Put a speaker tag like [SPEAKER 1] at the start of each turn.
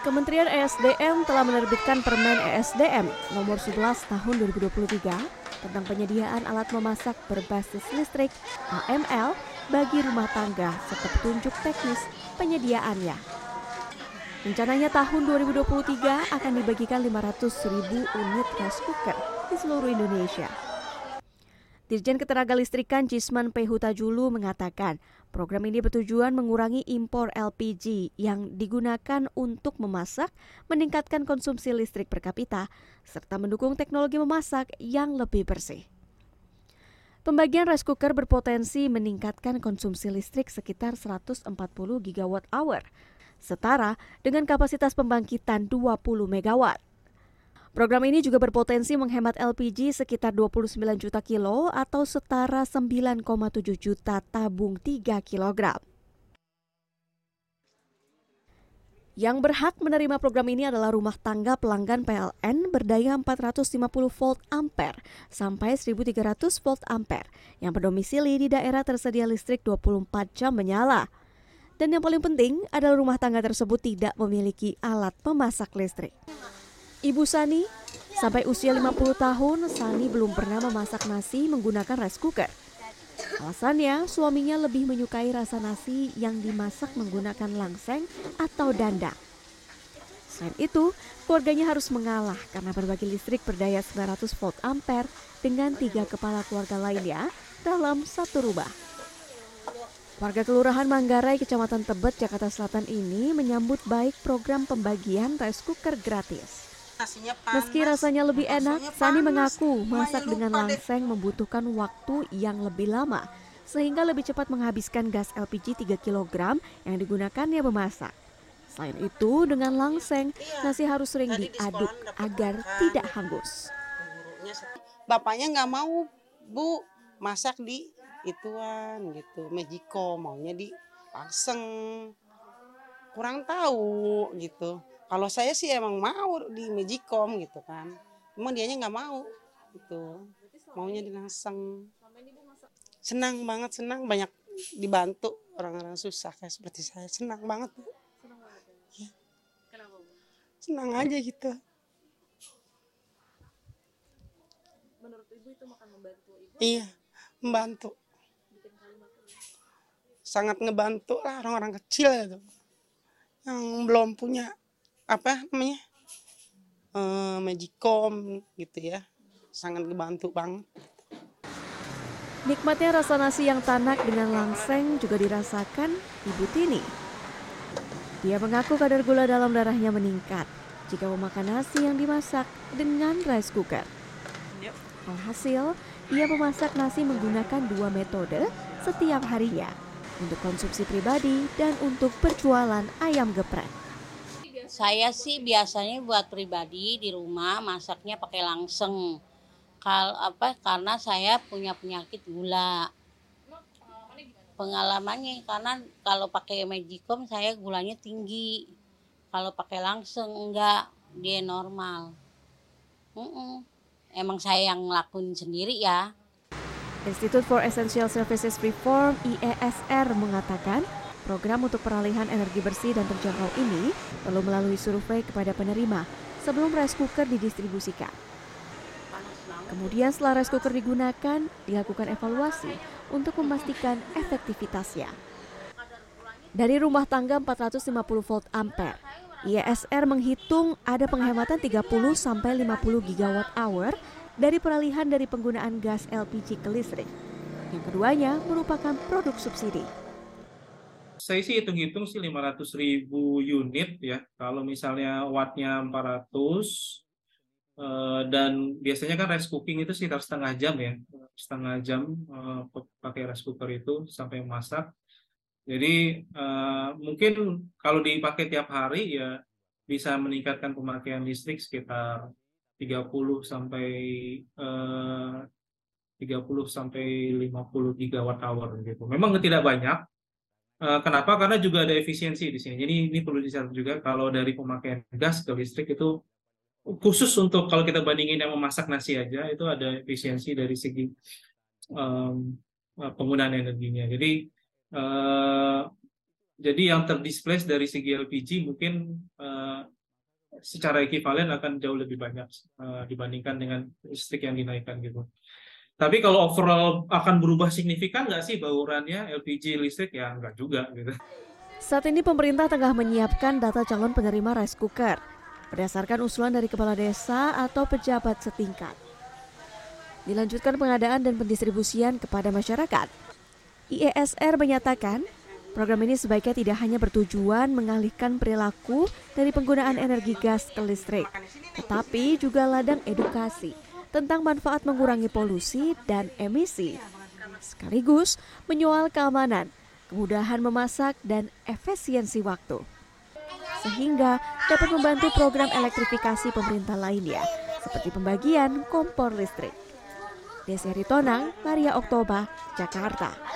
[SPEAKER 1] Kementerian ESDM telah menerbitkan Permen ESDM nomor 11 tahun 2023 tentang penyediaan alat memasak berbasis listrik AML bagi rumah tangga serta petunjuk teknis penyediaannya. Rencananya tahun 2023 akan dibagikan 500 ribu unit rice cooker di seluruh Indonesia. Dirjen Ketenagalistrikan Jisman P. Hutajulu mengatakan, program ini bertujuan mengurangi impor LPG yang digunakan untuk memasak, meningkatkan konsumsi listrik per kapita, serta mendukung teknologi memasak yang lebih bersih. Pembagian rice cooker berpotensi meningkatkan konsumsi listrik sekitar 140 gigawatt hour, setara dengan kapasitas pembangkitan 20 megawatt. Program ini juga berpotensi menghemat LPG sekitar 29 juta kilo atau setara 9,7 juta tabung 3 kilogram. Yang berhak menerima program ini adalah rumah tangga pelanggan PLN berdaya 450 volt ampere sampai 1300 volt ampere yang berdomisili di daerah tersedia listrik 24 jam menyala. Dan yang paling penting adalah rumah tangga tersebut tidak memiliki alat pemasak listrik. Ibu Sani, sampai usia 50 tahun, Sani belum pernah memasak nasi menggunakan rice cooker. Alasannya, suaminya lebih menyukai rasa nasi yang dimasak menggunakan langseng atau dandang. Selain itu, keluarganya harus mengalah karena berbagi listrik berdaya 900 volt ampere dengan tiga kepala keluarga lainnya dalam satu rumah. Warga Kelurahan Manggarai, Kecamatan Tebet, Jakarta Selatan ini menyambut baik program pembagian rice cooker gratis. Meski rasanya lebih enak, Sani mengaku masak dengan langseng membutuhkan waktu yang lebih lama sehingga lebih cepat menghabiskan gas LPG 3 kg yang digunakannya memasak. Selain itu, dengan langseng, iya. nasi harus sering diaduk agar tidak hangus.
[SPEAKER 2] Bapaknya nggak mau, Bu, masak di ituan gitu, Mejikom, maunya di langseng. Kurang tahu gitu kalau saya sih emang mau di Magicom gitu kan. Emang dianya nggak mau gitu. Maunya di Naseng senang banget senang banyak dibantu orang-orang susah kayak seperti saya. Senang banget. Senang banget ya. ya. Kenapa, Bu? senang aja gitu. Menurut ibu itu makan membantu ibu iya membantu. Sangat ngebantu lah orang-orang kecil itu. Yang belum punya apa namanya uh, magicom gitu ya sangat dibantu banget
[SPEAKER 1] Nikmatnya rasa nasi yang tanak dengan langseng juga dirasakan Ibu Tini. Dia mengaku kadar gula dalam darahnya meningkat jika memakan nasi yang dimasak dengan rice cooker. Alhasil, ia memasak nasi menggunakan dua metode setiap harinya untuk konsumsi pribadi dan untuk perjualan ayam geprek.
[SPEAKER 3] Saya sih biasanya buat pribadi di rumah masaknya pakai langseng. Kal apa karena saya punya penyakit gula. Pengalamannya karena kalau pakai Magicom saya gulanya tinggi. Kalau pakai langseng enggak, dia normal. Mm -mm. Emang saya yang ngelakuin sendiri ya.
[SPEAKER 1] Institute for Essential Services Reform IESR mengatakan Program untuk peralihan energi bersih dan terjangkau ini perlu melalui survei kepada penerima sebelum rice cooker didistribusikan. Kemudian setelah rice cooker digunakan, dilakukan evaluasi untuk memastikan efektivitasnya. Dari rumah tangga 450 volt ampere, IESR menghitung ada penghematan 30 sampai 50 gigawatt hour dari peralihan dari penggunaan gas LPG ke listrik. Yang keduanya merupakan produk subsidi
[SPEAKER 4] saya sih hitung-hitung sih 500 ribu unit ya. Kalau misalnya wattnya 400 eh, dan biasanya kan rice cooking itu sekitar setengah jam ya, setengah jam eh, pakai rice cooker itu sampai masak. Jadi eh, mungkin kalau dipakai tiap hari ya bisa meningkatkan pemakaian listrik sekitar 30 sampai 30 sampai 50 gigawatt hour gitu. Memang tidak banyak, kenapa? Karena juga ada efisiensi di sini. Jadi ini perlu dicatat juga kalau dari pemakaian gas ke listrik itu khusus untuk kalau kita bandingin yang memasak nasi aja itu ada efisiensi dari segi um, penggunaan energinya. Jadi uh, jadi yang terdisplace dari segi LPG mungkin uh, secara ekivalen akan jauh lebih banyak uh, dibandingkan dengan listrik yang dinaikkan gitu. Tapi kalau overall akan berubah signifikan nggak sih baurannya LPG listrik ya nggak juga gitu.
[SPEAKER 1] Saat ini pemerintah tengah menyiapkan data calon penerima rice cooker berdasarkan usulan dari kepala desa atau pejabat setingkat. Dilanjutkan pengadaan dan pendistribusian kepada masyarakat. IESR menyatakan Program ini sebaiknya tidak hanya bertujuan mengalihkan perilaku dari penggunaan energi gas ke listrik, tetapi juga ladang edukasi tentang manfaat mengurangi polusi dan emisi, sekaligus menyoal keamanan, kemudahan memasak, dan efisiensi waktu. Sehingga dapat membantu program elektrifikasi pemerintah lainnya, seperti pembagian kompor listrik. Desi Ritonang, Maria Oktober, Jakarta.